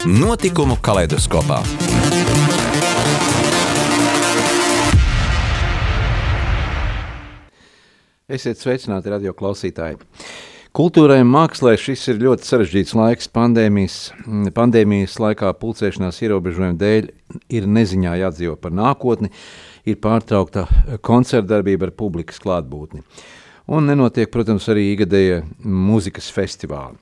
Notikumu kaleidoskopā. Esiet sveicināti, radio klausītāji! Kultūrai un mākslē šis ir ļoti sarežģīts laiks. Pandēmijas, pandēmijas laikā pulcēšanās ierobežojumu dēļ ir neziņā jādzīvo par nākotni, ir pārtraukta koncertdarbība ar publikas klātbūtni. Un nenotiek, protams, arī ikgadēja mūzikas festivāli.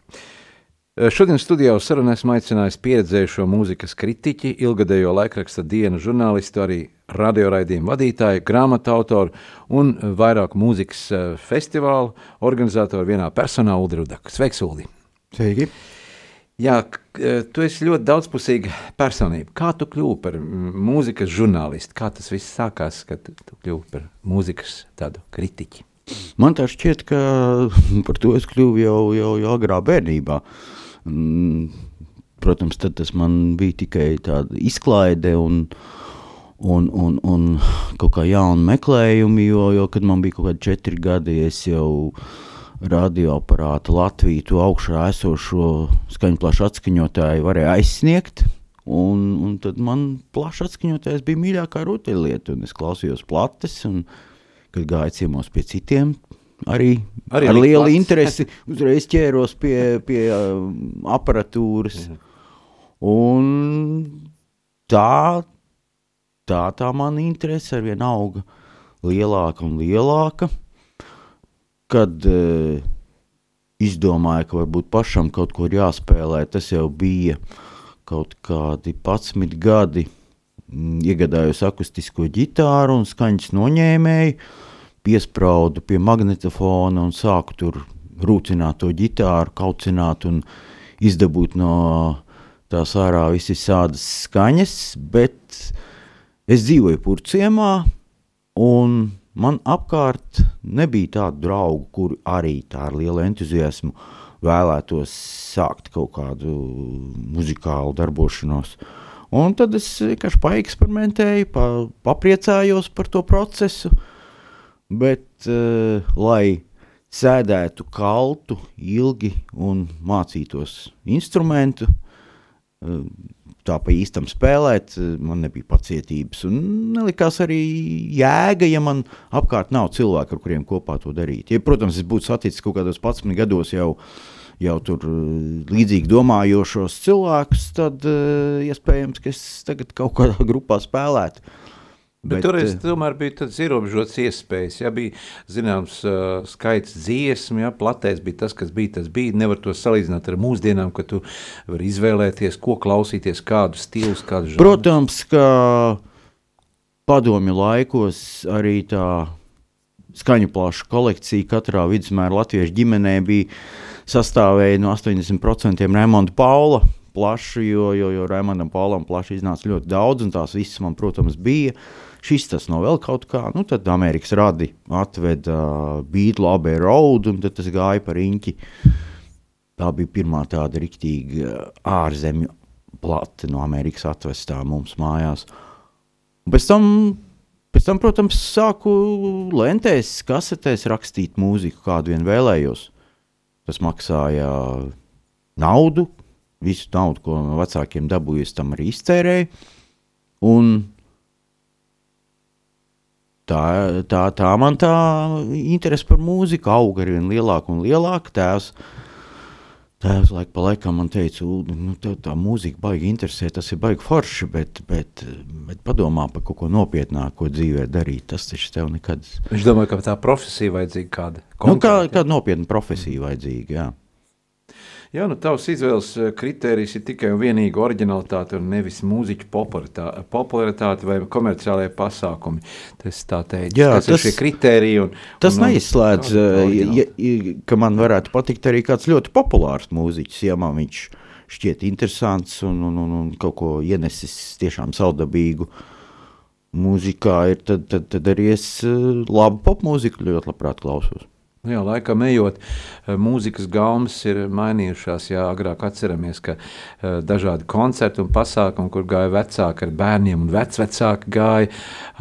Šodien studijā uz sarunu esmu aicinājis pieredzējušo mūzikas kritiķi, ilgadējo laikraksta dienu žurnālistu, arī radioraidījumu vadītāju, grāmatu autoru un vairāku mūzikas festivālu organizatoru vienā personā Uldi Rudaku. Sveiks, Uldi! Sveiki! Jā, tu esi ļoti daudzpusīga personība. Kā tu kļuvi par mūzikas žurnālistu? Kā tas viss sākās, kad tu kļuvi par mūzikas tādu kritiķi? Man tā šķiet, ka par to es kļuvu jau, jau, jau agrā bērnībā. Mm, protams, tad tas man bija tikai tāda izklaide un, un, un, un kaut kā jauna meklējumi, jo, jo kad man bija kaut kādi četri gadi, es jau radioaparātu Latviju to augšā esošo skaņu plašu atskaņotāju varēju aizsniegt. Un, un tad man plašs atskaņotājs bija mīļākā rotaļlieta, un es klausījos plates, un kad gāju ciemos pie citiem, arī, arī ar lielu plats. interesi uzreiz ķēros pie, pie um, aparatūras. Un tā, tā, tā man interese ar vien auga lielāka un lielāka, kad uh, izdomāju, ka varbūt pašam kaut ko ir jāspēlē, tas jau bija kaut kādi 11 gadi, Mm, iegādājos akustisko ģitāru un skaņas noņēmēju, piesprādu pie magnetofona un sāku tur rūcināt to ģitāru, kaucināt un izdabūt no tās ārā visas tādas skaņas, bet es dzīvoju purciemā un man apkārt nebija tādu draugu, kuri arī tā ar lielu entuziasmu vēlētos sākt kaut kādu muzikālu darbošanos. Uh, Un tad es vienkārši paeksperimentēju, pa, papriecājos par to procesu. Bet, uh, lai sēdētu kaltu ilgi un mācītos instrumentu, uh, tā pa īstam spēlēt, uh, man nebija pacietības. Un nelikās arī jēga, ja man apkārt nav cilvēku, ar kuriem kopā to darīt. Ja, protams, es būtu saticis kaut kādos 11 gados jau jau tur eh, līdzīgi domājošos cilvēkus, tad iespējams, ka es tagad kaut kādā grupā spēlētu. Bet, bet toreiz uh, tomēr bija tāds ierobežots iespējas, ja bija zināms uh, skaits dziesmu, ja platēs bija tas, kas bija, tas bija, nevar to salīdzināt ar mūsdienām, ka tu vari izvēlēties, ko klausīties, kādu stilus, kādu žanru. Protams, ka padomju laikos arī tā skaņu plaša kolekcija katrā vidusmēra latviešu ģimenē bija sastāvēja no 80% Raimonda Paula plašu, jo, jo, jo Raimondam Paulam plaši iznāca ļoti daudz, un tās visas man, protams, bija. Šis tas no vēl kaut kā, nu tad Amerikas radi atveda Beatles Abbey Road, un tas gāja par riņķi. Tā bija pirmā tāda riktīga ārzemju plate no Amerikas atvestā mums mājās. Pēc tam, pēc tam, protams, sāku lentēs, kasetēs rakstīt mūziku, kādu vien vēlējos. Tas maksāja naudu, visu naudu, ko no vecākiem dabūju, tam arī iztērēju. Un tā, tā, tā man tā interese par mūziku auga ar vien lielāku un lielāku. Tēvs, tēvs laik pa laikam man teica, nu, tev tā mūzika baigi interesē, tas ir baigi forši, bet, bet, bet padomā par kaut ko nopietnāko dzīvē darīt, tas taču tev nekad... Viņš domāja, ka tā profesija vajadzīga kāda. Nu, kā, kāda nopietna profesija vajadzīga, jā. Jā, nu tavs izvēles eh, kritērijs ir tikai un vienīgi originalitāte un nevis mūziķu popularitāte, vai komerciālajie pasākumi. Tas tā teikt, Jā, tas, ir šie kritēriji. Un, tas un, neizslēdz, eh, ja, ka man varētu patikt arī kāds ļoti populārs mūziķis, ja man viņš šķiet interesants un, un, un, un kaut ko ienesis tiešām saudabīgu mūzikā, ir, tad, tad, tad arī es uh, labu popmūziku ļoti labprāt klausos. Nu jā, laikam ejot, eh, mūzikas gaumas ir mainījušās. Jā, agrāk atceramies, ka uh, dažādi koncerti un pasākumi, kur gāja vecāki ar bērniem un vecvecāki gāja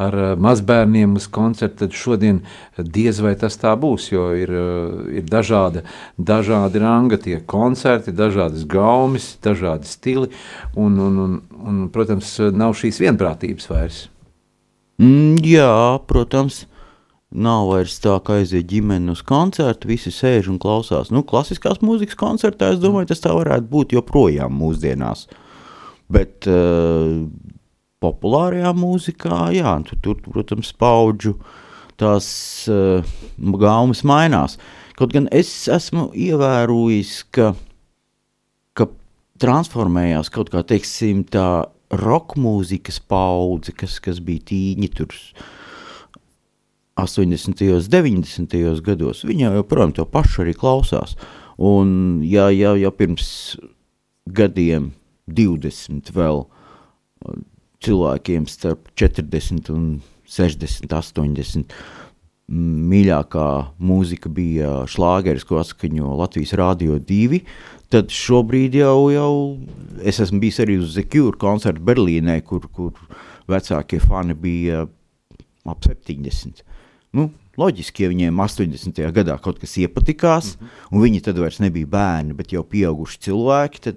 ar uh, mazbērniem uz koncertu, tad šodien diez vai tas tā būs, jo ir, uh, ir dažāda, dažādi ranga tie koncerti, dažādas gaumas, dažādi stili un, un, un, un, protams, nav šīs vienprātības vairs. Mm, jā, protams. Nav vairs tā, ka aiziet ģimene uz koncertu, visi sēž un klausās. Nu, klasiskās mūzikas koncertā, es domāju, tas tā varētu būt joprojām mūsdienās. Bet uh, populārajā mūzikā, jā, tu, tur, protams, paudžu tās uh, gaumas mainās. Kaut gan es esmu ievērojis, ka, ka transformējās kaut kā, teiksim, tā roka mūzikas paudze, kas, kas bija tīņi tur 80. un 90. gados. Viņa joprojām to pašu arī klausās. Un, ja, ja, ja pirms gadiem, 20 vēl cilvēkiem starp 40 un 60, 80 mīļākā mūzika bija šlāgeris, ko atskaņo Latvijas Rādio 2. Tad šobrīd jau, jau es esmu bijis arī uz Cure koncertu Berlīnē, kur, kur vecākie fani bija ap 70. Nu, loģiski, ja viņiem 80. gadā kaut kas iepatikās, mm -hmm. un viņi tad vairs nebija bērni, bet jau pieauguši cilvēki, tad,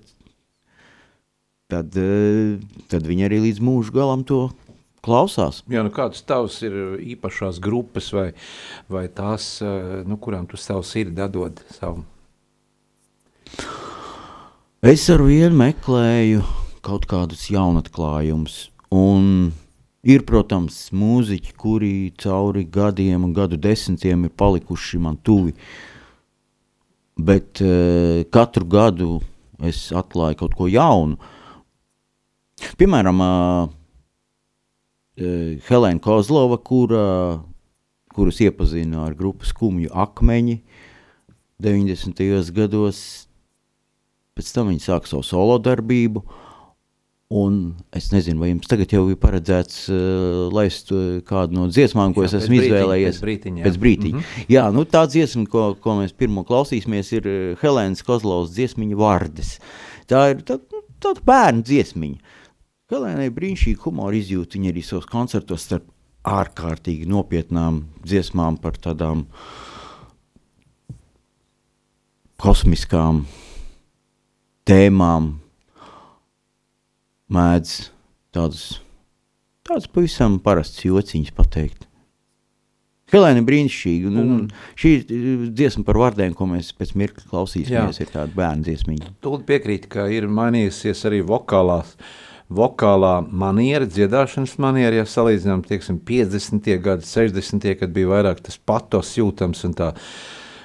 tad, eh, tad viņi arī līdz mūža galam to klausās. Jā, nu kādas tavs ir īpašās grupas vai, vai tās, eh, nu, kurām tu savu sirdi dod savu? Es ar vienu meklēju kaut kādus jaunatklājumus, un Ir, protams, mūziķi, kuri cauri gadiem un gadu desmitiem ir palikuši man tuvi. Bet uh, katru gadu es atklāju kaut ko jaunu. Piemēram, uh, Helēna Kozlova, kura, kurus iepazinu ar grupu Skumju akmeņi 90. gados. Pēc tam viņi sāka savu solo darbību. Uh, Un es nezinu, vai jums tagad jau ir paredzēts uh, laist uh, kādu no dziesmām, ko jā, es esmu brītiņa, izvēlējies. Pēc brītiņa. Jā, pēc brītiņa. Mm -hmm. jā nu, tā dziesma, ko, ko mēs pirmo klausīsimies, ir uh, Helēnas Kozlovas dziesmiņa Vārdes. Tā ir tā, nu, tāda bērnu dziesmiņa. Helēnai brīnišķīgi humoru izjūt, viņa arī savos koncertos starp ārkārtīgi nopietnām dziesmām par tādām kosmiskām tēmām, mēdz tādus, tādus pavisam parastus jociņus pateikt. Helēna brīnišķīga. Un, un šī dziesma par vārdiem, ko mēs pēc mirkļa klausīsimies. Jā. Ir tāda bērnu dziesmiņa. Tūlīt piekrīt, ka ir mainījusies arī vokālās. Vokālā maniera, dziedāšanas maniera, ja salīdzinām, tieksim, 50. gadi, 60. kad bija vairāk tas patos jūtams un tā uh,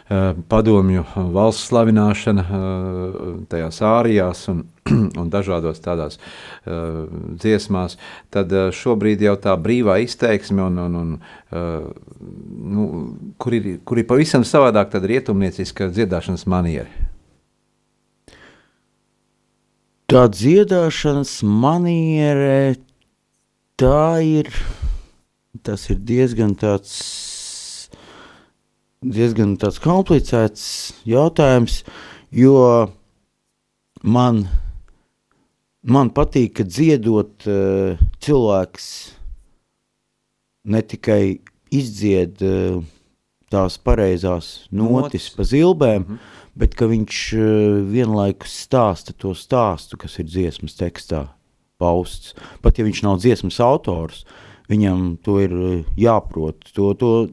padomju valsts slavināšana uh, tajās ārijās un un dažādos tādās dziesmās, tad šobrīd jau tā brīvā izteiksme, un, un, un, nu, kur, ir, kur ir pavisam savādāk tāda rietumnieciska dziedāšanas maniera. Tā dziedāšanas maniere, tā ir, tas ir diezgan tāds, diezgan tāds komplicēts jautājums, jo man Man patīk, ka dziedot uh, cilvēks ne tikai izdzied uh, tās pareizās notis, notis. pa zilbēm, mm -hmm. bet ka viņš uh, vienlaikus stāsta to stāstu, kas ir dziesmas tekstā pausts. Pat ja viņš nav dziesmas autors, viņam to ir jāprot. To, to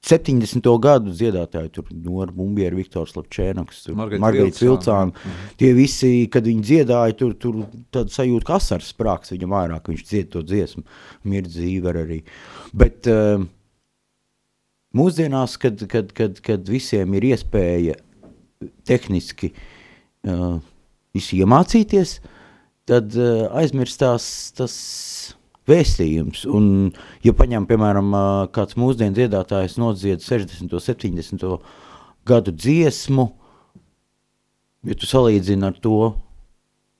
70. gadu dziedātāji, tur Nora Bumbiera, Viktors Lapčēnoks, Margarita Vilcāna. Mhm. Tie visi, kad viņi dziedāja, tur, tur tad sajūt, ka asars sprāks viņam vairāk, viņš dzied to dziesmu, mirdz dzīver arī. Bet uh, mūsdienās, kad, kad, kad, kad visiem ir iespēja tehniski uh, iemācīties, tad uh, aizmirstās tas vēstījums. Un, ja paņem, piemēram, kāds mūsdienu dziedātājs nodzied 60. un 70. gadu dziesmu, Ja tu salīdzini ar to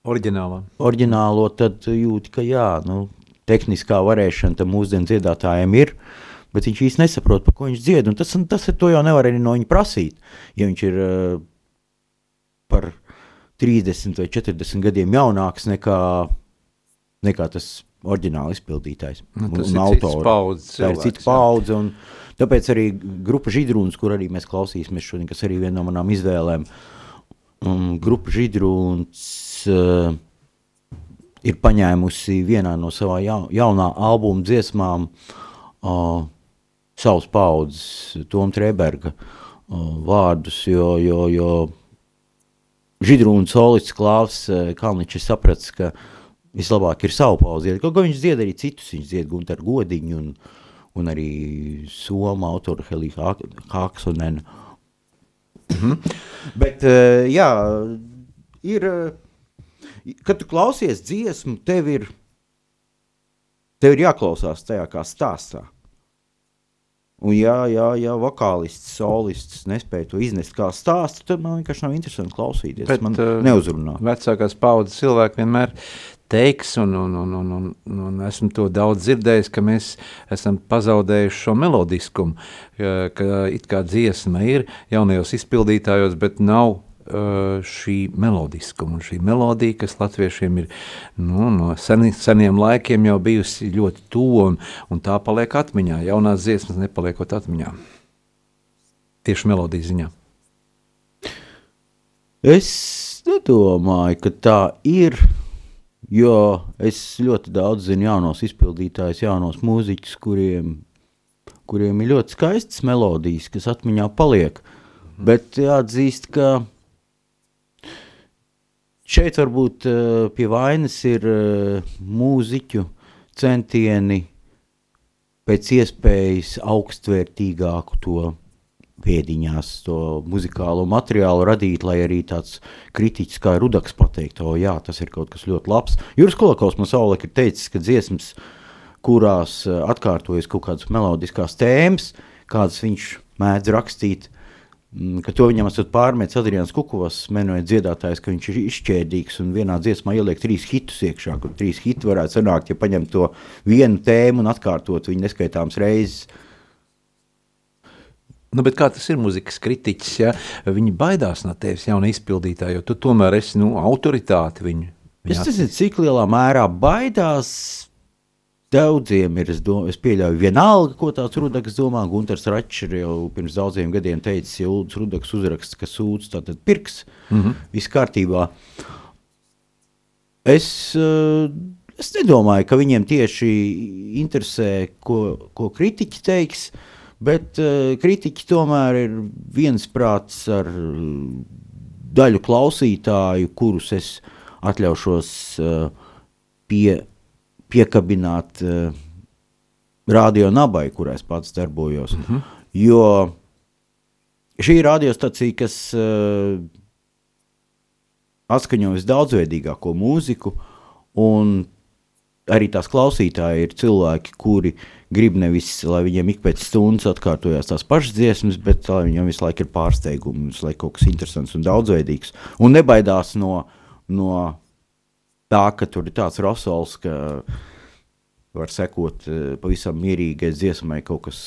Oriģinālā. oriģinālo, tad jūti, ka jā, nu, tehniskā varēšana tam mūsdienu dziedātājiem ir, bet viņš īsti nesaprot, par ko viņš dzied, un tas, tas to jau nevar arī no viņa prasīt, ja viņš ir uh, par 30 vai 40 gadiem jaunāks nekā, nekā tas oriģināli izpildītājs. Nu, tas un ir cits paudzes Tā ir cita paudze, un tāpēc arī grupa Židrūns, kur arī mēs klausīsimies šodien, kas arī viena no manām izvēlēm, um, grupa Židrūns uh, ir paņēmusi vienā no savā ja, jaunā albuma dziesmām uh, savas paudzes Tom Treberga uh, vārdus, jo, jo, jo Židrūna solists Klāvs uh, Kalniņš ir sapratis, ka vislabāk ir savu pauzi. Kaut kā viņš dzied arī citus, viņš dzied Gunter Godiņu un, un arī Soma autoru Helī Hāksonenu. Bet, uh, jā, ir, uh, kad tu klausies dziesmu, tev ir, tev ir jāklausās tajā kā stāstā. Un ja, ja, ja vokālists, solists nespēja to iznest kā stāstu, tad man vienkārši nav interesanti klausīties. Bet, man uh, neuzrunā. Vecākās paudzes cilvēki vienmēr teiks, un, un, un, un, un, un esmu to daudz dzirdējis, ka mēs esam pazaudējuši šo melodiskumu, ka, it kā dziesma ir jaunajos izpildītājos, bet nav uh, šī melodiskuma. Šī melodija, kas latviešiem ir nu, no seni, seniem laikiem jau bijusi ļoti tuva, un, un tā paliek atmiņā. Jaunās dziesmas nepaliekot atmiņā. Tieši melodijas ziņā. Es nedomāju, ka tā ir. Jo es ļoti daudz zinu jaunos izpildītājus, jaunos mūziķus, kuriem, kuriem ir ļoti skaistas melodijas, kas atmiņā paliek. Bet jāatzīst, ka šeit varbūt uh, pie vainas ir uh, mūziķu centieni pēc iespējas augstvērtīgāku to pēdiņās, to muzikālo materiālu radīt, lai arī tāds kritiķis kā Rudaks pateikt, o jā, tas ir kaut kas ļoti labs. Juris Kolakaus man savulaik ir teicis, ka dziesmas, kurās eh, atkārtojas kaut kādas melodiskās tēmas, kādas viņš mēdz rakstīt, mm, ka to viņam esat pārmetis Adrians Kukovas, menojot dziedātājs, ka viņš ir izšķēdīgs un vienā dziesmā ieliek trīs hitus iekšā, kur trīs hiti varētu sanākt, ja paņem to vienu tēmu un atkārtot viņu neskaitāms reizes. Nu, kā tas ir mūzikas kritiķis, ja viņi baidās no tevis, jauna izpildītāja, jo tu tomēr esi nu, autoritāte viņu. Es nezinu, cik lielā mērā baidās. Daudziem ir, es, dom, es pieļauju, vienalga, ko tāds rudaks domā. Gunārs Račs jau pirms daudziem gadiem teica, ja Ulrichs Rudaks uzraksta, ka sūdz, tad pirks. Mm -hmm. Viss kārtībā. Es, eh, es nedomāju, ka viņiem tieši interesē, ko, ko kritiķi teiks. Bet uh, kritiķi tomēr ir viensprāts ar uh, daļu klausītāju, kurus es atļaušos uh, pie, piekabināt uh, radio nabai, kurā es pats darbojos. Mm -hmm. Jo šī ir radiostacija, kas atskaņo visdaudzveidīgāko mūziku, un arī tās klausītāji ir cilvēki, kuri grib nevis, lai viņiem ik pēc stundas atkārtojas tās pašas dziesmas, bet lai viņiem visu laiku ir pārsteigumi, laiku kaut kas interesants un daudzveidīgs. Un nebaidās no, no tā, ka tur ir tāds rosols, ka var sekot eh, pavisam mierīgai dziesmai kaut kas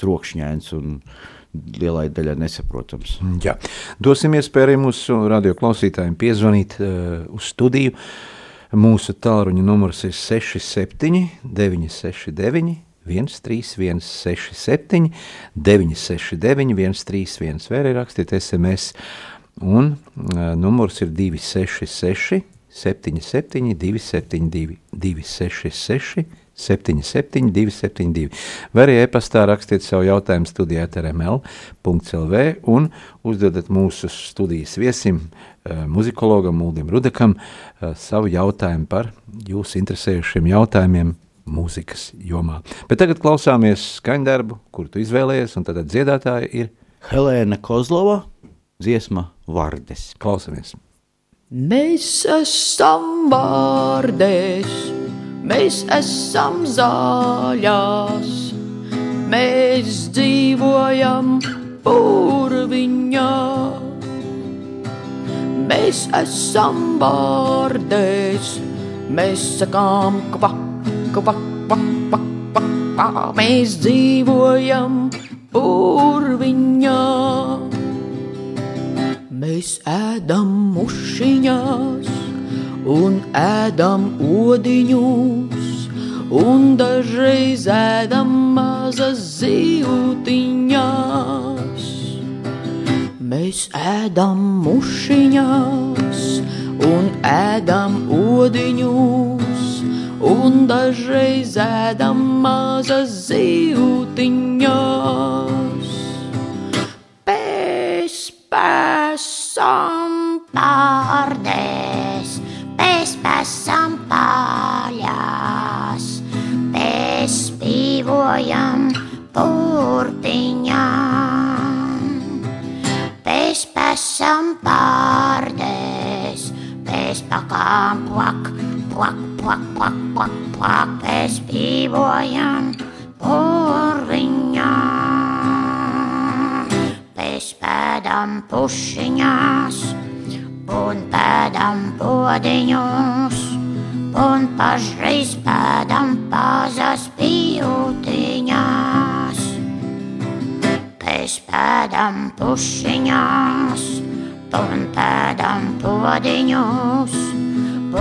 trokšņains un lielai daļai nesaprotams. Jā. Dosim iespēju arī mūsu radioklausītājiem piezvanīt uh, uz studiju. Mūsu tālruņa numurs ir 67, 969, 131, 67, 969, 131, vai arī rakstiet SMS. Un uh, numurs ir 266, 77, 272, 266, 77, 272. Vai arī e-pastā rakstiet savu jautājumu studijā RML.CLV un uzdodat mūsu studijas viesim, muzikologam Muldim Rudekam, uh, savu jautājumu par jūsu interesējušiem jautājumiem mūzikas jomā. Bet tagad klausāmies skaņdarbu, kuru tu izvēlējies, un tad dziedātāja ir Helēna Kozlova, dziesma Vardes. Klausamies! Mēs esam vārdēs, mēs esam zāļās, mēs dzīvojam purviņā. Mēs esam bārdēs, mēs sakām kvak, kvak, kvak, kvak, kvak, kvak, mēs dzīvojam purviņā. Mēs ēdam mušiņās un ēdam odiņus, un dažreiz ēdam mazas zīltiņās. Mēs ēdam mušiņās un ēdam odiņus, un dažreiz ēdam mazas zīltiņās. Pēc pēsam pārdēs, pēc pēsam pēsam pārdēs, pēc pakām plak, plak, plak, plak, plak, plak, pēc pīvojam purviņām. Pēc pēdām pušiņās, un pēdām podiņos, un pašreiz pēdām pazas pījūtiņās. Pēc pēdām pušiņās, un pēdām podiņos,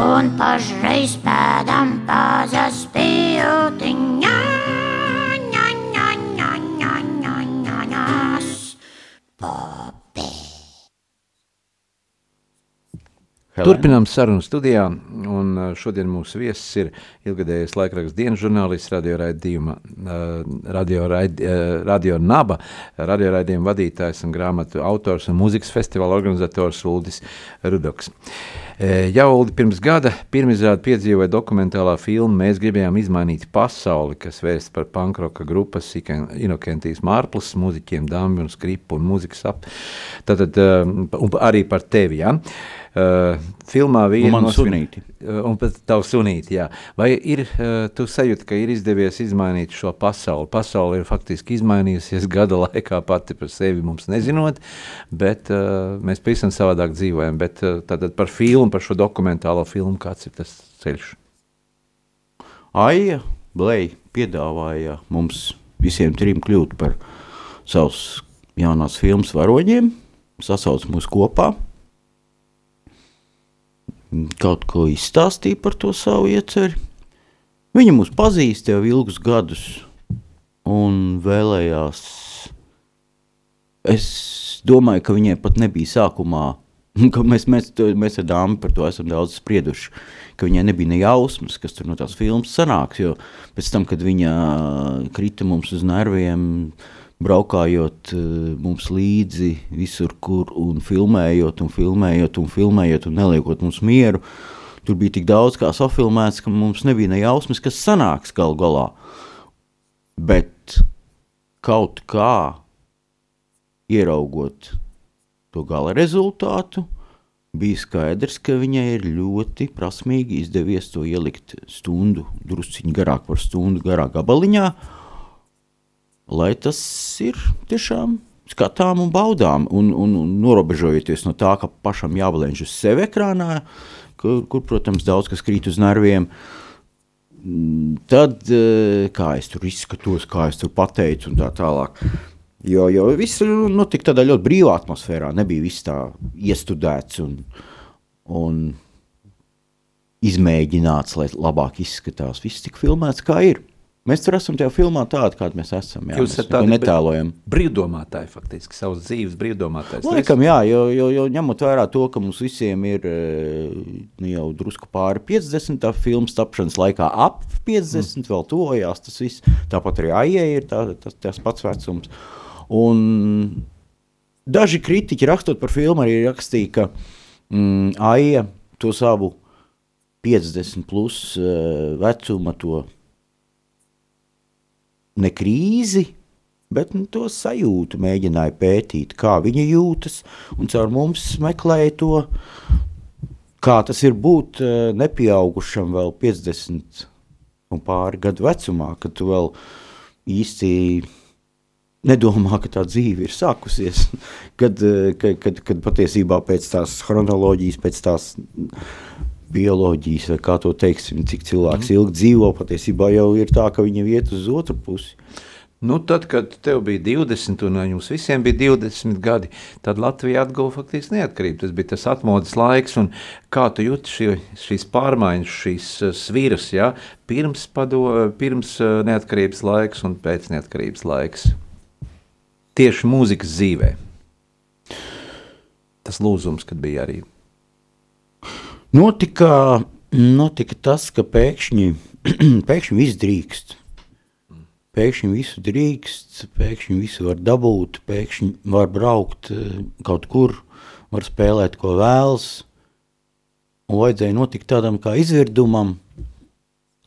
un pašreiz pēdām pazas. Popi. Helēna. Turpinām sarunu studijā, un uh, šodien mūsu viesis ir ilgadējais laikraksts dienas žurnālists, radio raidījuma, uh, radio, raid, uh, radio Naba, radio raidījuma vadītājs un grāmatu autors un mūzikas festivāla organizators Uldis Rudoks. Jau Uldi pirms gada pirmizrādi piedzīvoja dokumentālā filma Mēs gribējām izmainīt pasauli, kas vērsts par pankroka grupas Inokentijas Mārplas, mūziķiem Dambi un Skripu un mūzikas ap. Tātad, un arī par tevi, ja? Uh, filmā vīri Un manu nosvin- sunīti. Uh, Un pēc tavu sunīti, jā. Vai ir, uh, tu sajūti, ka ir izdevies izmainīt šo pasauli? Pasauli ir faktiski izmainījusies gada laikā pati par sevi mums nezinot, bet uh, mēs pavisam savādāk dzīvojam. Bet uh, tātad par filmu, par šo dokumentālo filmu, kāds ir tas ceļš? Aija Blēja piedāvāja mums visiem trim kļūt par savus jaunās filmas varoņiem, sasauc mūs kopā, kaut ko izstāstīja par to savu ieceri. Viņa mūs pazīst jau ilgus gadus un vēlējās. Es domāju, ka viņai pat nebija sākumā, ka mēs, mēs, to- mēs ar dāmu par to esam daudz sprieduši, ka viņai nebija ne jausmas, kas tur no tās filmas sanāks, jo pēc tam, kad viņa krita mums uz nerviem, braukājot eh, mums līdzi visur, kur un filmējot, un filmējot, un filmējot, un neliekot mums mieru, tur bija tik daudz kā safilmēts, ka mums nebija ne jausmas, kas sanāks gal galā. Bet kaut kā ieraugot to gala rezultātu, bija skaidrs, ka viņai ir ļoti prasmīgi izdevies to ielikt stundu, drusciņā garāk par stundu garā gabaliņā, lai tas ir tiešām skatām un baudām, un, un, un norobežojoties no tā, ka pašam jābalēņš uz sevi ekrānā, kur, kur, protams, daudz kas krīt uz nerviem. Mm, Tad, eh, kā es tur izskatos, kā es tur pateicu, un tā tālāk. Jo, jo viss notika tādā ļoti brīvā atmosfērā. Nebija viss tā iestudēts un, un izmēģināts, lai labāk izskatās. Viss tika filmēts kā ir. Mēs tur esam tajā filmā tādi, kādi mēs esam. Jā, Jūs esat tādi netēlojam. Brīvdomātāji, faktiski, savas dzīves brīvdomātājs. Laikam, jā, jo, jo, jo ņemot vērā to, ka mums visiem ir nu, jau drusku pāri 50, tā filmas tapšanas laikā ap 50, mm. vēl tuvojās tas viss. Tāpat arī AIE ir tā, tas, tas pats vecums. Un daži kritiķi rakstot par filmu arī rakstīja, ka mm, AIE to savu 50 plus uh, vecuma to ne krīzi, bet nu, to sajūtu mēģināja pētīt, kā viņa jūtas, un caur mums meklēja to, kā tas ir būt eh, nepieaugušam vēl 50 un pāri gadu vecumā, kad tu vēl īsti nedomā, ka tā dzīve ir sākusies. Kad, eh, kad, kad, kad patiesībā pēc tās chronoloģijas, pēc tās bioloģijas, vai kā to teiksim, cik cilvēks mm. ilgi dzīvo, patiesībā jau ir tā, ka viņa iet uz otru pusi. Nu, tad, kad tev bija 20, un jums visiem bija 20 gadi, tad Latvija atguva faktiski neatkarību. Tas bija tas atmodas laiks, un kā tu jūti šī, šīs pārmaiņas, šīs uh, sviras, ja? pirms, pado, pirms uh, neatkarības laiks un pēc neatkarības laiks? Tieši mūzikas dzīvē. Tas lūzums, kad bija arī. Notika, notika tas, ka pēkšņi, pēkšņi viss drīkst. Pēkšņi visu drīkst, pēkšņi visu var dabūt, pēkšņi var braukt eh, kaut kur, var spēlēt, ko vēlas. Un vajadzēja notikt tādam kā izvirdumam,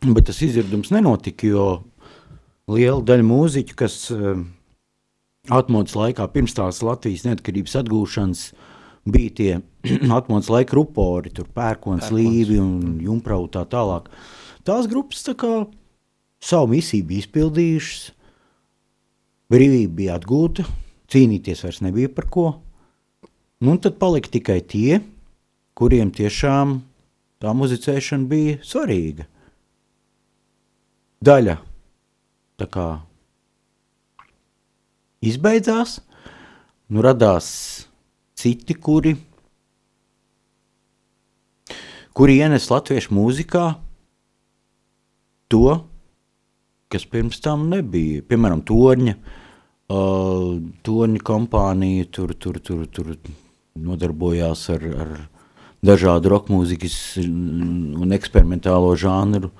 bet tas izvirdums nenotika, jo liela daļa mūziķu, kas uh, atmodas laikā pirms tās Latvijas neatkarības atgūšanas, bija tie atmodas laika rupori, tur pērkons, līvi un jumprau tā tālāk. Tās grupas tā kā savu misiju bija izpildījušas, brīvība bija atgūta, cīnīties vairs nebija par ko. Nu, un tad palika tikai tie, kuriem tiešām tā muzicēšana bija svarīga. Daļa tā kā izbeidzās, nu radās citi, kuri, kuri ienes latviešu mūzikā to, kas pirms tam nebija. Piemēram, Torņa, uh, Torņa kompānija tur, tur, tur, tur nodarbojās ar, ar dažādu roka mūzikas un eksperimentālo žanru.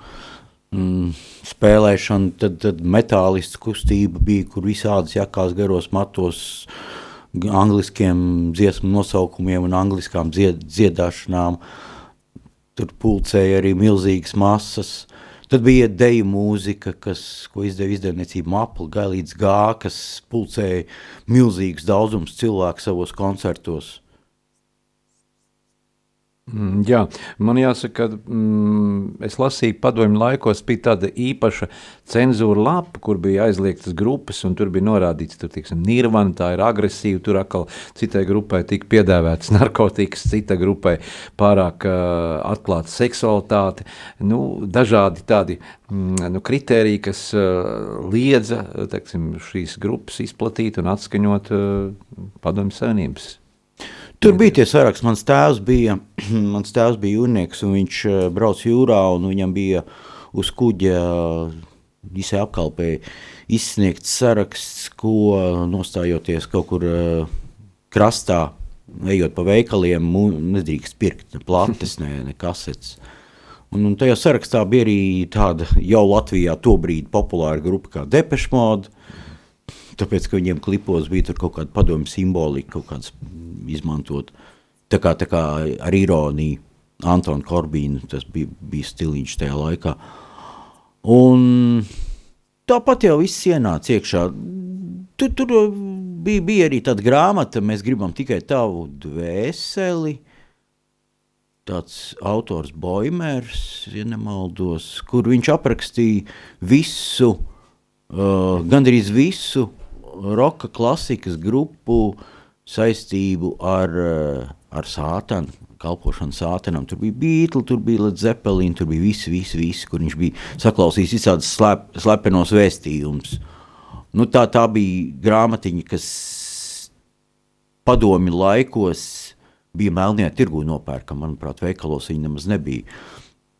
Mm, spēlēšana, tad, tad metālists kustība bija, kur visādas jakās garos matos, angliskiem dziesmu nosaukumiem un angliskām dzied, dziedāšanām. Tur pulcēja arī milzīgas masas. Tad bija deju mūzika, kas, ko izdeva izdevniecība Mapla, Gailīts Gā, kas pulcēja milzīgus daudzumus cilvēku savos koncertos. Mm, jā, man jāsaka, ka mm, es lasīju, padomju laikos bija tāda īpaša cenzūra lapa, kur bija aizliegtas grupas, un tur bija norādīts, tur, tiksim, nirvana, tā ir agresīva, tur atkal citai grupai tika piedāvāts narkotikas, cita grupai pārāk uh, atklāta seksualitāte, nu, dažādi tādi mm, nu, kritēriji, kas uh, liedza, teiksim, šīs grupas izplatīt un atskaņot uh, padomju savienības Tur bija tie saraksti. Mans tēvs bija, mans tēvs bija jūrnieks, un viņš uh, brauc jūrā, un viņam bija uz kuģa visai apkalpē izsniegts saraksts, ko nostājoties kaut kur krastā, ejot pa veikaliem, nedrīkst pirkt plates, ne, ne kasetes. Un, un tajā sarakstā bija arī tāda jau Latvijā tobrīd populāra grupa kā Depeche Mode, tāpēc, ka viņiem klipos bija kaut kāda padomju simbolika, kaut kāds izmantot. Tā kā, tā kā ar ironiju Antonu Korbīnu tas bija, bija stiliņš tajā laikā. Un tāpat jau viss ienāca iekšā. Tur, tur bija, bija arī tāda grāmata, mēs gribam tikai tavu dvēseli. Tāds autors Boimers, ja nemaldos, kur viņš aprakstīja visu, uh, gandrīz visu roka klasikas grupu saistību ar, eh, ar sātanu, kalpošanu sātanam. Tur bija Beatles, tur bija Led Zeppelin, tur bija visi, visi, visi kur viņš bija saklausījis visādas slep, slepenos vēstījumus. Nu, tā, tā bija grāmatiņa, kas padomi laikos bija melnajā tirgu nopērkama. Manuprāt, veikalos viņa nemaz nebija.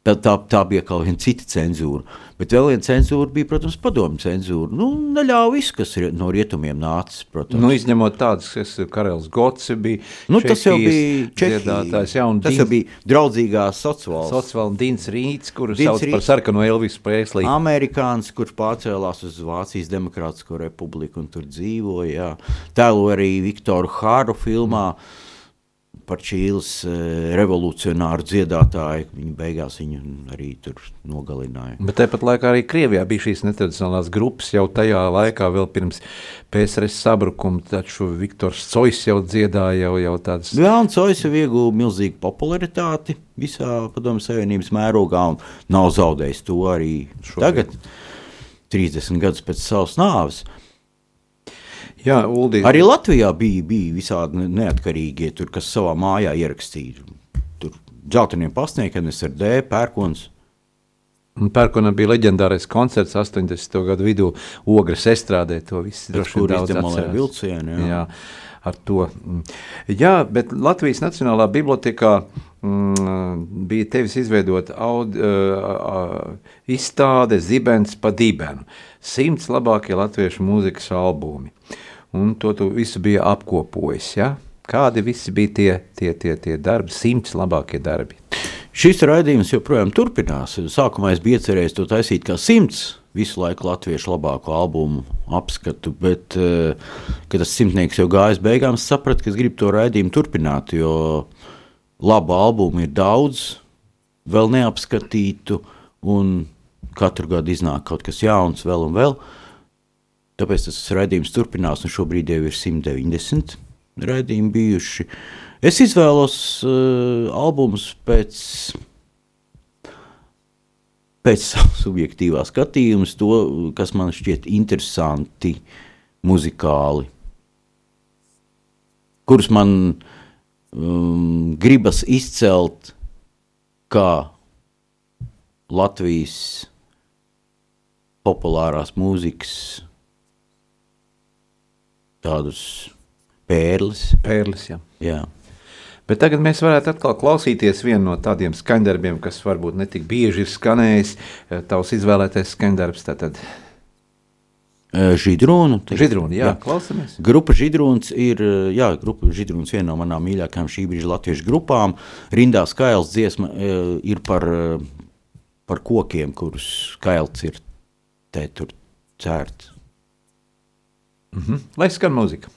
Tā, tā, tā bija kaut kāda cita cenzūra. Bet vēl viena cenzūra bija, protams, padomju cenzūra. Nu, neļāva visu, kas ir no rietumiem nācis. Protams. Nu, izņemot tādas, kas ir Karels Gots, bija nu, tas jau bija Čehijas. Jā, tas Dins, jau bija draudzīgās sociālās. Sociālās Dins Rīts, kuru Dins sauc Rīts, par sarkano Elvisu Preslī. Amerikāns, kurš pārcēlās uz Vācijas Demokrātisko republiku un tur dzīvoja. Tēlo arī Viktoru Hāru filmā. Mm par Čīles eh, revolucionāru dziedātāju. Viņa beigās viņu arī tur nogalināja. Bet tāpat laikā arī Krievijā bija šīs netradicionālās grupas jau tajā laikā, vēl pirms PSRS sabrukuma. Taču Viktors Cois jau dziedāja jau, jau tādas. Jā, un Cois jau ieguva milzīgu popularitāti visā padomu savienības mērogā un nav zaudējis to arī Šobrīd. tagad, 30 gadus pēc savas nāves. Jā, Uldi. Arī Latvijā bija, bija visādi ne- neatkarīgie, tur, kas savā mājā ierakstīja. Tur dzelteniem pasniegiem, SRD, pērkons. Un Pērkonam bija leģendārais koncerts 80. gadu vidū. Ogres estrādē to viss droši vien daudz atcerās. vilcienu, jā. jā. Ar to. mm. Jā, bet Latvijas Nacionālā bibliotekā mm, bija tevis izveidota aud, uh, izstāde Zibens pa dibenu. Simts labākie latviešu mūzikas albumi. Un to tu visu bija apkopojis, ja? Kādi visi bija tie, tie, tie, tie darbi, simts labākie darbi? Šis raidījums joprojām turpinās. Sākumā es biju iecerējis to taisīt kā simts visu laiku latviešu labāko albumu apskatu, bet, eh, kad tas simtnieks jau gājis beigām, sapratu, ka es gribu to raidījumu turpināt, jo labu albumu ir daudz, vēl neapskatītu, un katru gadu iznāk kaut kas jauns, vēl un vēl. Tāpēc tas raidījums turpinās, un šobrīd jau ir 190 raidījumi bijuši. Es izvēlos uh, albumus pēc, pēc savas subjektīvā skatījuma, to, kas man šķiet interesanti muzikāli, kurus man um, gribas izcelt kā Latvijas populārās mūzikas tādus pērles. Pērlis, jā. Jā. Bet tagad mēs varētu atkal klausīties vienu no tādiem skandarbiem, kas varbūt ne tik bieži ir skanējis. eh, Tavs izvēlētais skandarbs, tātad Eh, Židrūnu. Židrūni, jā, klausamies. Grupa Židrūns ir, eh, jā, grupa Židrūns viena no manām mīļākajām šī brīža latviešu grupām. Rindā skails dziesma ir par, par kokiem, kurus skails ir te tur cērts. Mhm. Lai skan mūzika.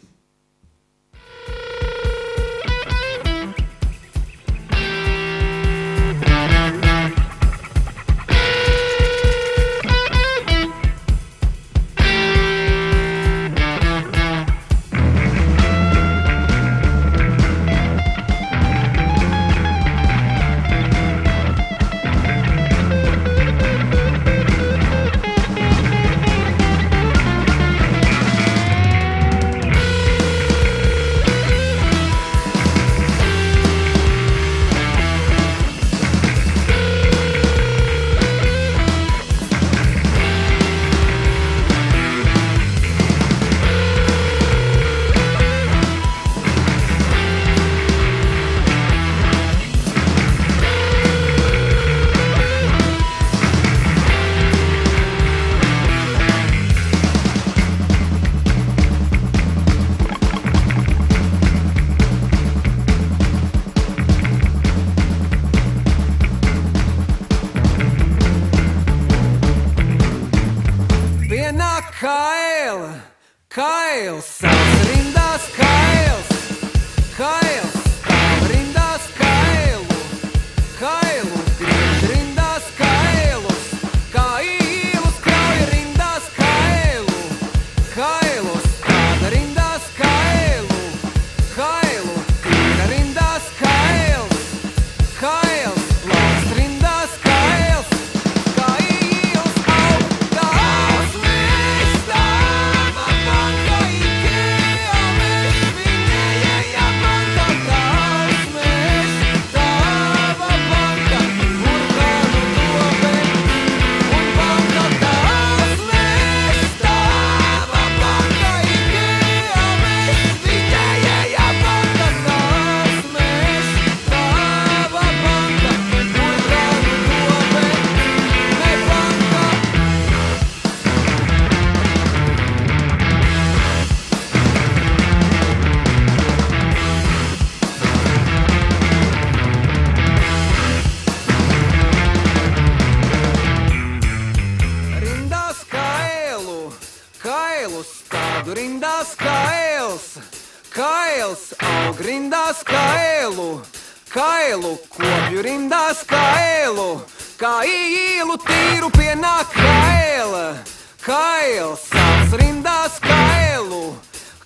Kopju rindās kailu, kā īlu tīru pienāk kaila, kails sāc rindās kailu,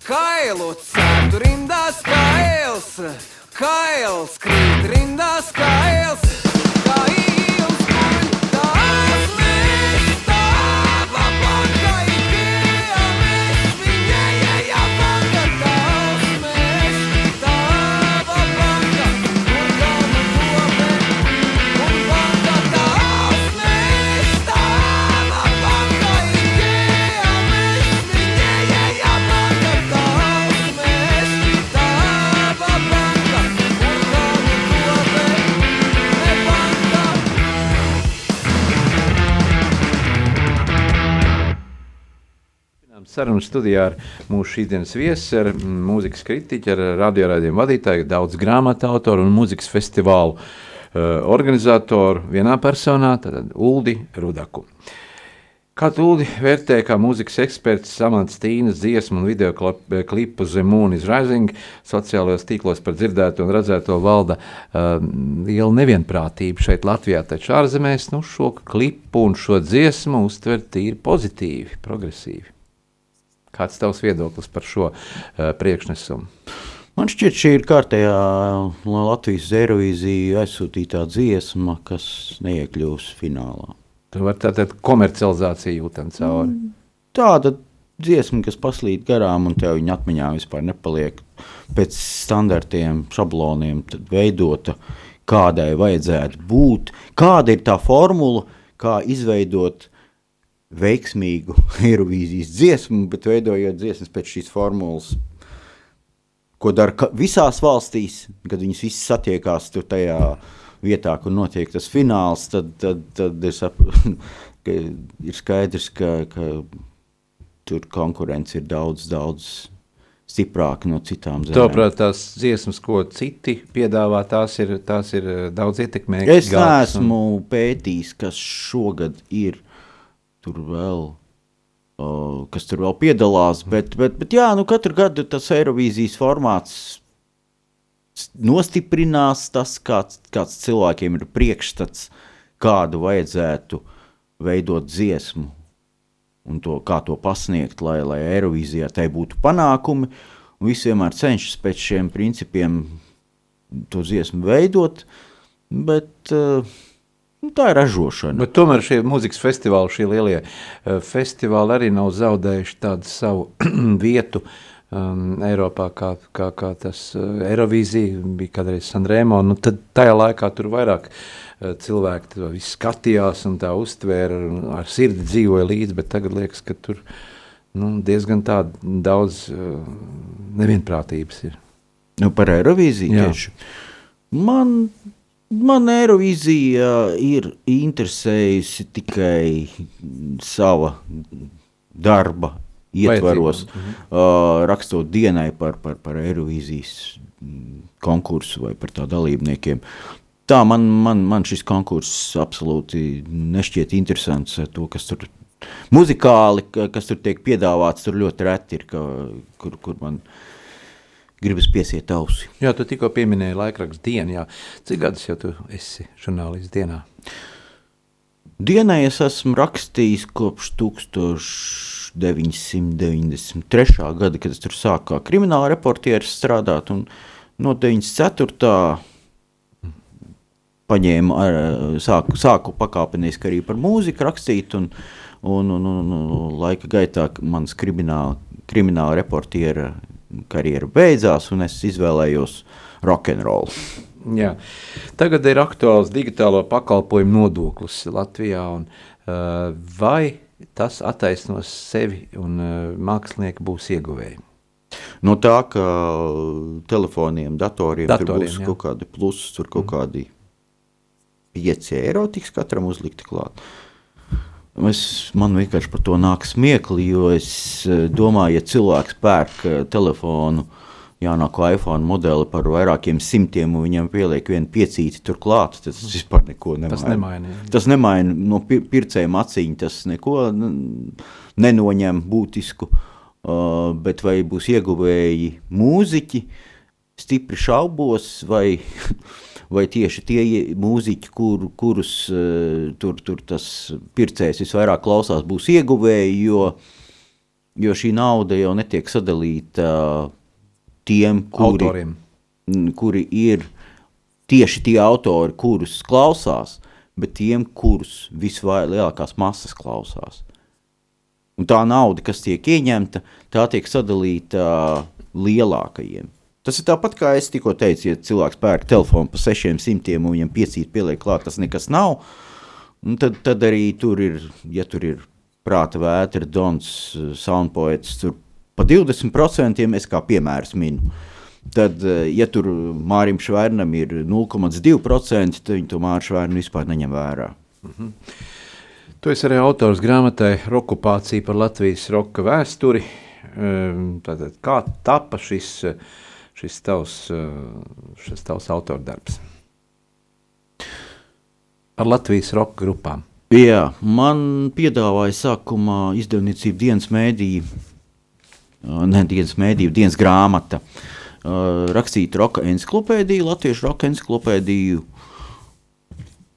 kailu cētu rindās kails, kails krīt rindās kā Sarunu studijā ar mūsu šīsdienas viesi, ar mūzikas kritiķu, ar radiorādījumu vadītāju, daudz grāmatu autoru un mūzikas festivālu uh, organizatoru vienā personā, tad Uldi Rudaku. Kā Tūlī vērtē, kā mūzikas eksperts Samants Tīnas dziesmu un video klipu The Moon is Rising sociālajos tīklos par dzirdēto un redzēto valda uh, liela nevienprātība šeit Latvijā, taču ārzemēs nu, šo klipu un šo dziesmu uztver tīri pozitīvi, progresīvi. Kāds tavs viedoklis par šo uh, priekšnesumu? Man šķiet, šī ir kārtējā Latvijas Eirovīzija aizsūtītā dziesma, kas neiekļūs finālā. Tur var tātad komercializācija jūtam cauri. Mm. Tāda dziesma, kas paslīd garām, un tev viņa atmiņā vispār nepaliek pēc standartiem, šabloniem veidota, kādai vajadzētu būt. Kāda ir tā formula, kā izveidot veiksmīgu Eirovīzijas dziesmu, bet veidojot dziesmas pēc šīs formulas, ko dara visās valstīs, kad viņas visas satiekās tur tajā vietā, kur notiek tas fināls, tad, tad, tad ir, sap, ir skaidrs, ka, ka tur konkurence ir daudz, daudz stiprāka no citām zemēm. Tāpēc tās dziesmas, ko citi piedāvā, tās ir, tās ir eh, daudz ietekmīgākas. Es neesmu un... pētījis, kas šogad ir tur vēl. Uh, kas tur vēl piedalās, bet, bet, bet jā, nu katru gadu tas Eirovīzijas formāts nostiprinās tas, kāds, kāds cilvēkiem ir priekšstats, kādu vajadzētu veidot dziesmu un to, kā to pasniegt, lai, lai Eirovīzijā tai būtu panākumi. Un visi vienmēr cenšas pēc šiem principiem to dziesmu veidot, bet uh, tā ir ražošana. Bet tomēr šie mūzikas festivāli, šie lielie uh, festivāli arī nav zaudējuši tādu savu vietu um, Eiropā, kā, kā, kā tas uh, Eirovīzija bija kādreiz Sanremo, nu tad tajā laikā tur vairāk uh, cilvēki to visu skatījās un tā uztvēra, ar sirdi dzīvoja līdzi, bet tagad liekas, ka tur nu, diezgan tā daudz nevienprātības ir. Nu, par Eirovīziju tieši. Man, man Eirovīzija ir interesējusi tikai sava darba ietvaros, uh, rakstot dienai par, par, par Eirovīzijas konkursu vai par tā dalībniekiem. Tā man, man, man šis konkurss absolūti nešķiet interesants. To, kas tur muzikāli, kas tur tiek piedāvāts, tur ļoti reti ir, ka, kur, kur man gribas piesiet ausi. Jā, tu tikko pieminēji laikrakstu dienu. Jā. Cik gadus jau tu esi žurnālists dienā? Dienai es esmu rakstījis kopš 1000. 1993. gada, kad es tur sāku kā krimināla reportieris strādāt, un no 94. paņēmu, ar, sāku, sāku pakāpeniski arī par mūziku rakstīt, un, un, un, un, un laika gaitā mans krimināla, krimināla reportiera karjera beidzās, un es izvēlējos rokenrolu. Jā. Tagad ir aktuāls digitālo pakalpojumu nodoklis Latvijā. Un, uh, vai tas attaisnos sevi un uh, mākslinieki būs ieguvēji. No tā, ka telefoniem, datoriem, datoriem tur būs jā. kaut kādi plusi, tur kaut mm. kādi 5 eiro tiks katram uzlikti klāt. Es, man vienkārši par to nāk smiekli, jo es eh, domāju, ja cilvēks pērk eh, telefonu jaunāko iPhone modeli par vairākiem simtiem, un viņam pieliek vienu piecīti turklāt, tas vispār neko nemaina. Tas nemaina, tas nemaina no pircējiem acīm, tas neko nenoņem būtisku, uh, bet vai būs ieguvēji mūziķi, stipri šaubos, vai, vai tieši tie mūziķi, kur, kurus uh, tur, tur tas pircējs visvairāk klausās, būs ieguvēji, jo, jo šī nauda jau netiek sadalīta uh, tiem, kuri, Autoriem. kuri ir tieši tie autori, kurus klausās, bet tiem, kurus vislielākās masas klausās. Un tā nauda, kas tiek ieņemta, tā tiek sadalīta uh, lielākajiem. Tas ir tāpat kā es tikko teicu, ja cilvēks pērk telefonu par 600 un viņam piecīt pieliek klāt, tas nekas nav. Tad, tad arī tur ir, ja tur ir prāta vētra, dons, soundpoets, tur pa 20% es kā piemērs minu. Tad, ja tur Mārim Švērnam ir 0,2%, tad viņi to Māru Švērnu vispār neņem vērā. Mm -hmm. Tu esi arī autors grāmatai Rokupācija par Latvijas roka vēsturi. Ehm, Tātad, kā tapa šis, šis tavs, eh, šis tavs autordarbs? Ar Latvijas roka grupām. Jā, man piedāvāja sākumā izdevniecība dienas mēdī, uh, ne dienas mēdī, dienas grāmata. Uh, rakstīt roka encyklopēdiju, latviešu roka encyklopēdiju.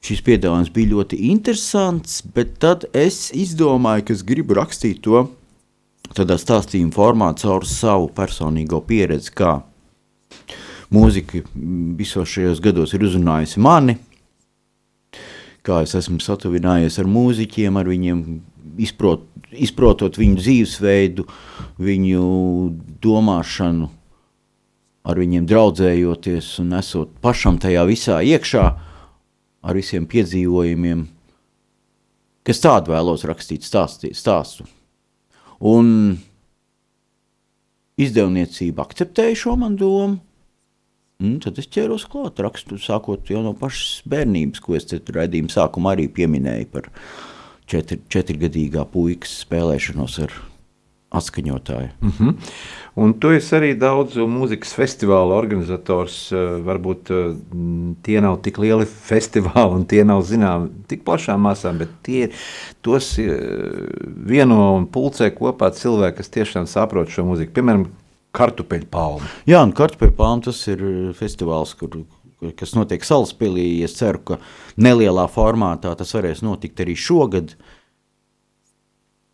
Šis piedāvājums bija ļoti interesants, bet tad es izdomāju, ka es gribu rakstīt to tādā stāstījuma formā caur savu personīgo pieredzi, kā mūzika visos šajos gados ir uzrunājusi mani, kā es esmu satuvinājies ar mūziķiem, ar viņiem izprot, izprotot viņu dzīvesveidu, viņu domāšanu, ar viņiem draudzējoties un esot pašam tajā visā iekšā, ar visiem piedzīvojumiem, kas tādu vēlos rakstīt stāstī, stāstu. Un izdevniecība akceptēja šo man domu, Un tad es ķēros klāt, rakstu sākot jau no pašas bērnības, ko es raidījuma sākumā arī pieminēju par četri, četrgadīgā puikas spēlēšanos ar atskaņotāju. Mm -hmm. Un tu esi arī daudzu mūzikas festivālu organizators. eh, Varbūt eh, tie nav tik lieli festivāli un tie nav zināmi tik plašām masām, bet tie, tos eh, vieno un pulcē kopā cilvēki, kas tiešām saprot šo mūziku. Piemēram, kartupeļu palmu. Jā, un Kartupēļpalma tas ir uh, festivāls, kur, kas notiek Salaspilī. Es ceru, ka nelielā formātā tas varēs notikt arī šogad.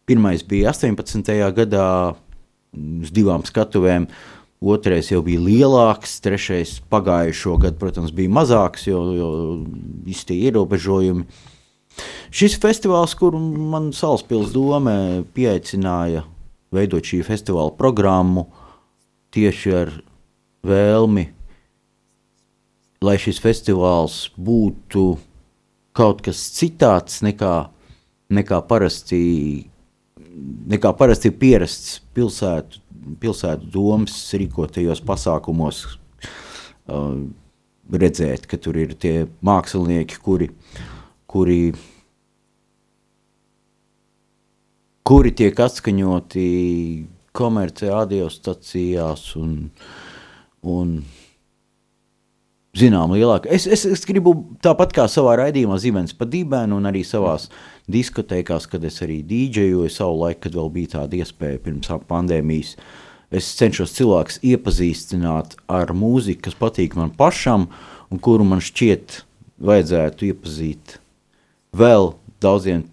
Pirmais bija 18. gadā uz divām skatuvēm, otrais jau bija lielāks, trešais pagājušo gadu, protams, bija mazāks, jo, jo visi tie ierobežojumi. Šis festivāls, kuru man Salaspils doma pieaicināja veidot šī festivāla programmu, tieši ar vēlmi, lai šis festivāls būtu kaut kas citāds nekā, nekā parasti nekā parasti ir pierasts pilsētu, pilsētu domas rīkotajos pasākumos. Uh, redzēt, ka tur ir tie mākslinieki, kuri, kuri, kuri tiek atskaņoti komerciālajās radiostacijās un, un zinām, lielāka. Es, es, es gribu tāpat kā savā raidījumā Zibens pa dibēnu un arī savās diskotēkās, kad es arī dīdžejoju savu laiku, kad vēl bija tāda iespēja pirms pandēmijas. Es cenšos cilvēkus iepazīstināt ar mūziku, kas patīk man pašam un kuru man šķiet vajadzētu iepazīt vēl daudziem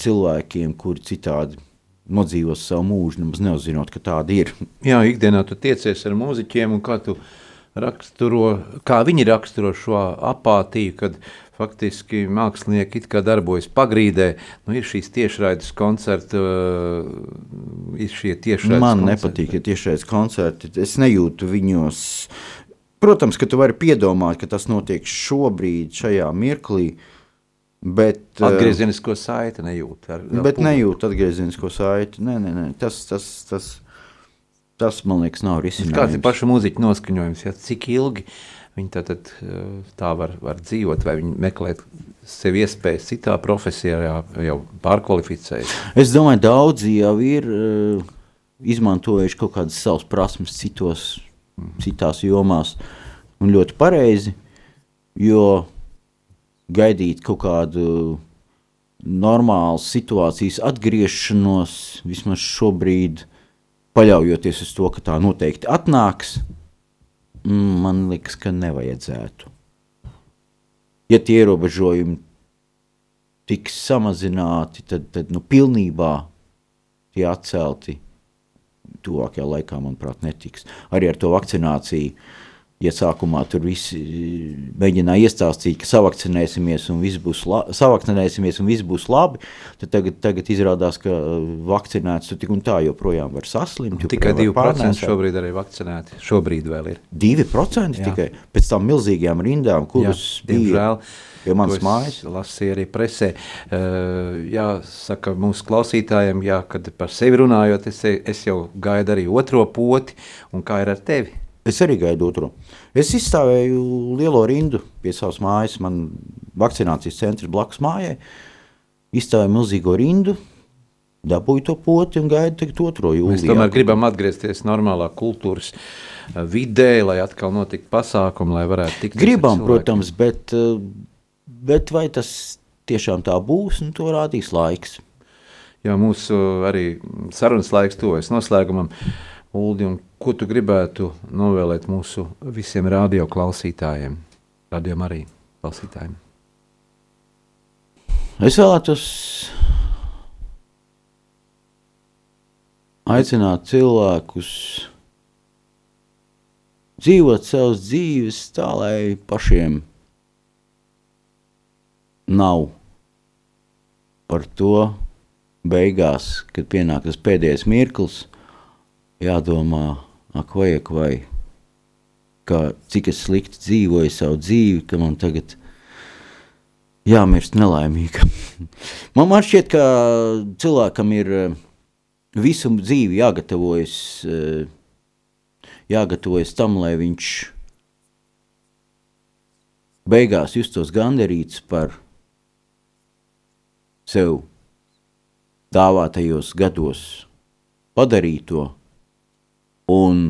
cilvēkiem, kuri citādi nodzīvos savu mūžu, nemaz neuzzinot, ka tāda ir. Jā, ikdienā tu tiecies ar mūziķiem, un kā, tu raksturo, kā viņi raksturo šo apātiju, kad faktiski mākslinieki it kā darbojas pagrīdē. Nu, ir šīs tiešraides koncerti, uh, ir šie tiešraides Man koncerti. nepatīk, ja tiešais koncerti. Es nejūtu viņos. Protams, ka tu vari piedomāt, ka tas notiek šobrīd, šajā mirklī. Bet, eh, Atgriezenisko saiti nejūt. Ar, ar bet publiku. nejūt atgriezenisko saiti. Nē, nē, nē. Tas, tas, tas, tas, man liekas, nav Kāds ir risinājums. paša mūziķa noskaņojums? Ja? Cik ilgi viņi tā, tad, uh, tā var, var dzīvot, vai viņi meklē sev iespējas citā profesijā, jau, pārkvalificējas? Es domāju, daudzi jau ir uh, izmantojuši kaut kādas savas prasmes citos, citās jomās, un ļoti pareizi. Jo gaidīt kaut kādu normālu situācijas atgriešanos, vismaz šobrīd, paļaujoties uz to, ka tā noteikti atnāks, mm, man liekas, ka nevajadzētu. Ja tie ierobežojumi tiks samazināti, tad, tad nu, pilnībā tie atcelti tuvākajā laikā, manuprāt, netiks. Arī ar to vakcināciju. Ja sākumā tur visi eh, mēģināja iestāstīt, ka savakcinēsimies un viss būs, la un viss būs labi, tad tagad, tagad izrādās, ka eh, vakcinēts tu tik un tā joprojām var saslimt. Tikai joprojām var 2% pārnēsāt. šobrīd arī vakcinēti. Šobrīd vēl ir. 2% Jā. tikai pēc tam milzīgajām rindām, kuras Jā, bija diemžēl. pie manas mājas. Lasīju arī presē. Uh, jāsaka mūsu klausītājiem, jā, kad par sevi runājot, es, es jau gaidu arī otro poti, un kā ir ar tevi? Es arī gaidu otro. Es izstāvēju lielo rindu pie savas mājas. Man vakcinācijas centrs blakus mājai. izstāja milzīgo rindu, dabūju to poti un gaidu tagad otro jūlijā. Mēs tomēr gribam atgriezties normālā kultūras uh, vidē, lai atkal notiktu pasākumi, lai varētu tikt. Gribam, protams, bet, uh, bet vai tas tiešām tā būs, nu, to rādīs laiks. Jā, mūsu arī sarunas laiks tuvojas noslēgumam. Uldi, un ko tu gribētu novēlēt mūsu visiem radio klausītājiem, radio arī klausītājiem? Es vēlētos aicināt cilvēkus dzīvot savas dzīves tā, lai pašiem nav par to beigās, kad pienāk tas pēdējais mirklis, jādomā, ak, vai, ak, vai, kā, cik es slikti dzīvoju savu dzīvi, ka man tagad jāmirst nelaimīgam. man, man šķiet, ka cilvēkam ir eh, visu dzīvi jāgatavojas, eh, jāgatavojas tam, lai viņš beigās justos gandarīts par sev dāvātajos gados padarīto un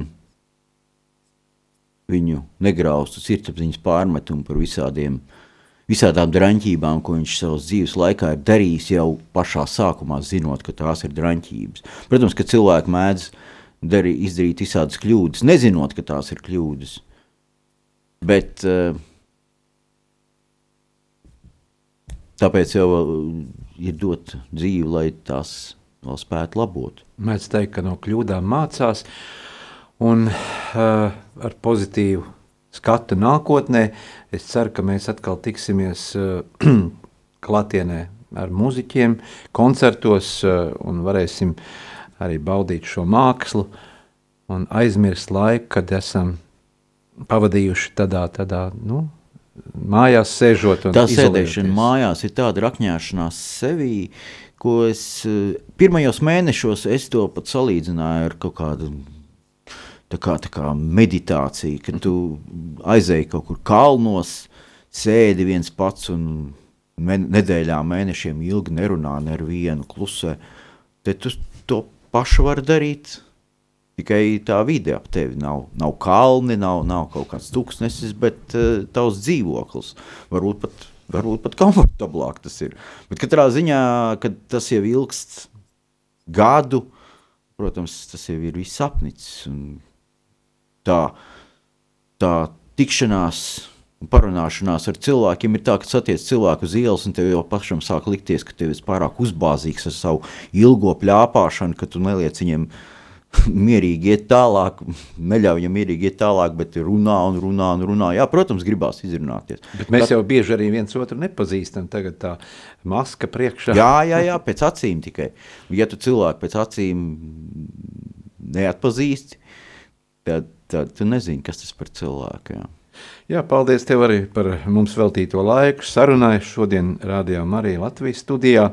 viņu negraustu sirdsapziņas pārmetumu par visādiem, visādām draņķībām, ko viņš savas dzīves laikā ir darījis jau pašā sākumā, zinot, ka tās ir draņķības. Protams, ka cilvēki mēdz darī, izdarīt visādas kļūdas, nezinot, ka tās ir kļūdas. Bet uh, tāpēc jau ir dot dzīvi, lai tās vēl spētu labot. Mēdz teikt, ka no kļūdām mācās, un uh, ar pozitīvu skatu nākotnē es ceru, ka mēs atkal tiksimies uh, klatienē ar muziķiem, koncertos uh, un varēsim arī baudīt šo mākslu un aizmirst laiku, kad esam pavadījuši tādā, tādā nu, mājās sēžot. Tā sēdēšana mājās ir tāda rakņāšanās sevī, ko es pirmajos mēnešos es to pat salīdzināju ar kaut kādu. Tā kā, tā kā meditācija, kad tu aizēji kaut kur kalnos, sēdi viens pats un nedēļām, mēnešiem ilgi nerunā ne ar vienu klusē. Tad tu to pašu vari darīt Tikai tā vide ap tevi nav, nav kalni, nav, nav kaut kāds tūkstnesis, bet uh, tavs dzīvoklis. Varbūt pat, varbūt pat komfortablāk tas ir. Bet katrā ziņā, kad tas jau ilgst gadu, protams, tas jau ir viss apnicis. Tā, tā tikšanās un parunāšanās ar cilvēkiem ir tā, ka satiec cilvēku uz ielas, un tev jau pašam sāk likties, ka tev ir pārāk uzbāzīgs ar savu ilgo pļāpāšanu, ka tu neliec viņiem mierīgi iet tālāk, neļauj viņam mierīgi iet tālāk, bet runā un runā un runā. Jā, protams, gribās izrunāties. Bet mēs Tad... jau bieži arī viens otru nepazīstam. Tagad tā maska priekšā. Jā, jā, jā, pēc acīm tikai. Ja tu cilvēku pēc acīm neatpazīsti, tad, tad tu nezini, kas tas par cilvēku. Jā. Jā, paldies tev arī par mums veltīto laiku. Sarunāju šodien rādījām arī Latvijas studijā.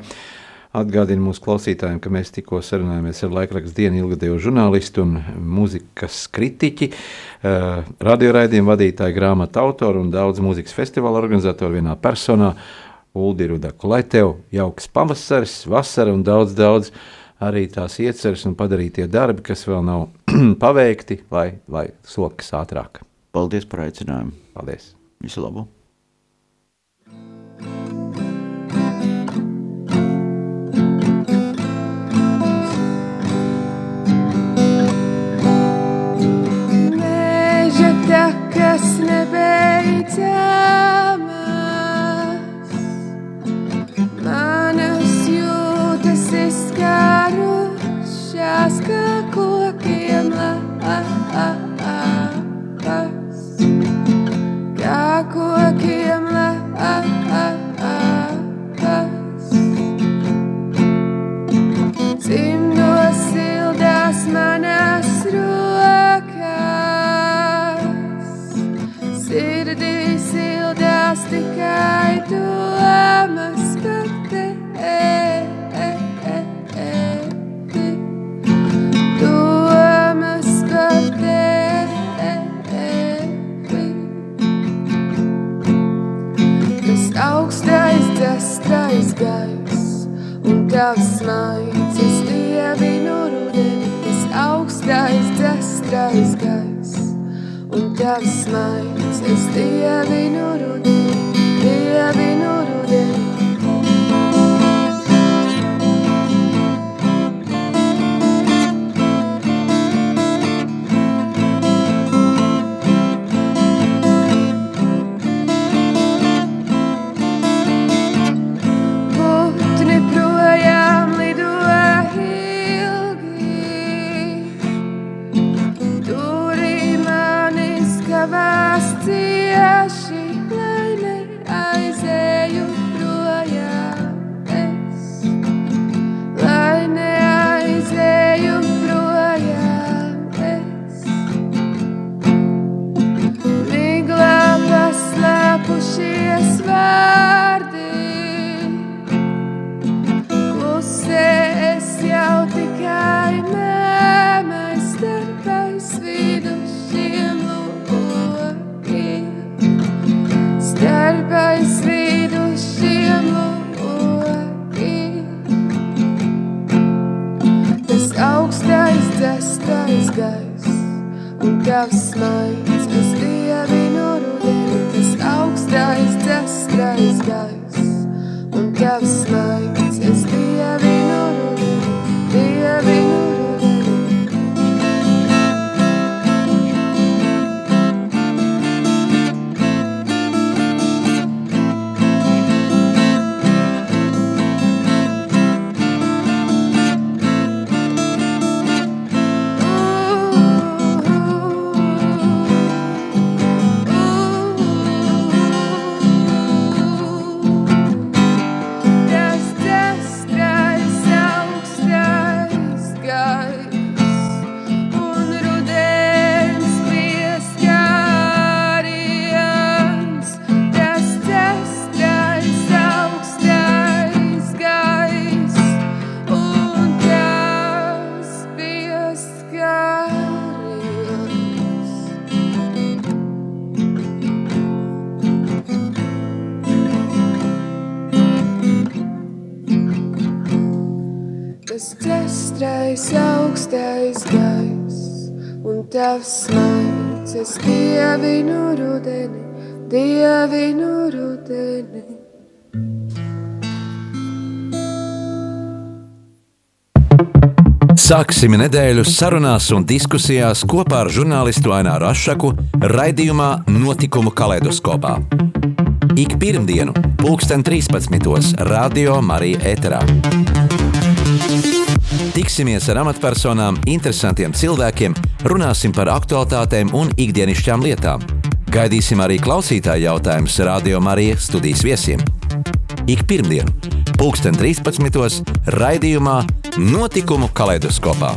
Atgādinu mūsu klausītājiem, ka mēs tikko sarunājāmies ar laikraksta dienu ilgadējo žurnālistu un mūzikas kritiķi, uh, radioraidījumu vadītāju, grāmatu autoru un daudz mūzikas festivāla organizatoru vienā personā. Uldi Rudaku, lai tev jauks pavasaris, vasara un daudz, daudz arī tās ieceres un padarītie darbi, kas vēl nav paveikti, lai, lai sokas ātrāk. Paldies par aicinājumu. Paldies. Visu labu. augstais, tas taisgais. Tavs maigs, es dievinu rudeni, tas augstais dzestrais gais. Un tavs maigs, es dievinu rudeni, dievinu rudeni. Tavs smaids, es dievinu rudeni, dievinu rudeni. Sāksim nedēļu sarunās un diskusijās kopā ar žurnālistu Aināru Rošu raidījumā Notikumu kaleidoskopā. Ik pirmdienu, pulksten 13. Radio Marija Eterā. Tiksimies ar amatpersonām, interesantiem cilvēkiem, runāsim par aktuālitātēm un ikdienišķām lietām. Gaidīsim arī klausītāju jautājumus Radio Marija studijas viesiem. Ik pirmdienu, pulksten 13. raidījumā Notikumu kaleidoskopā.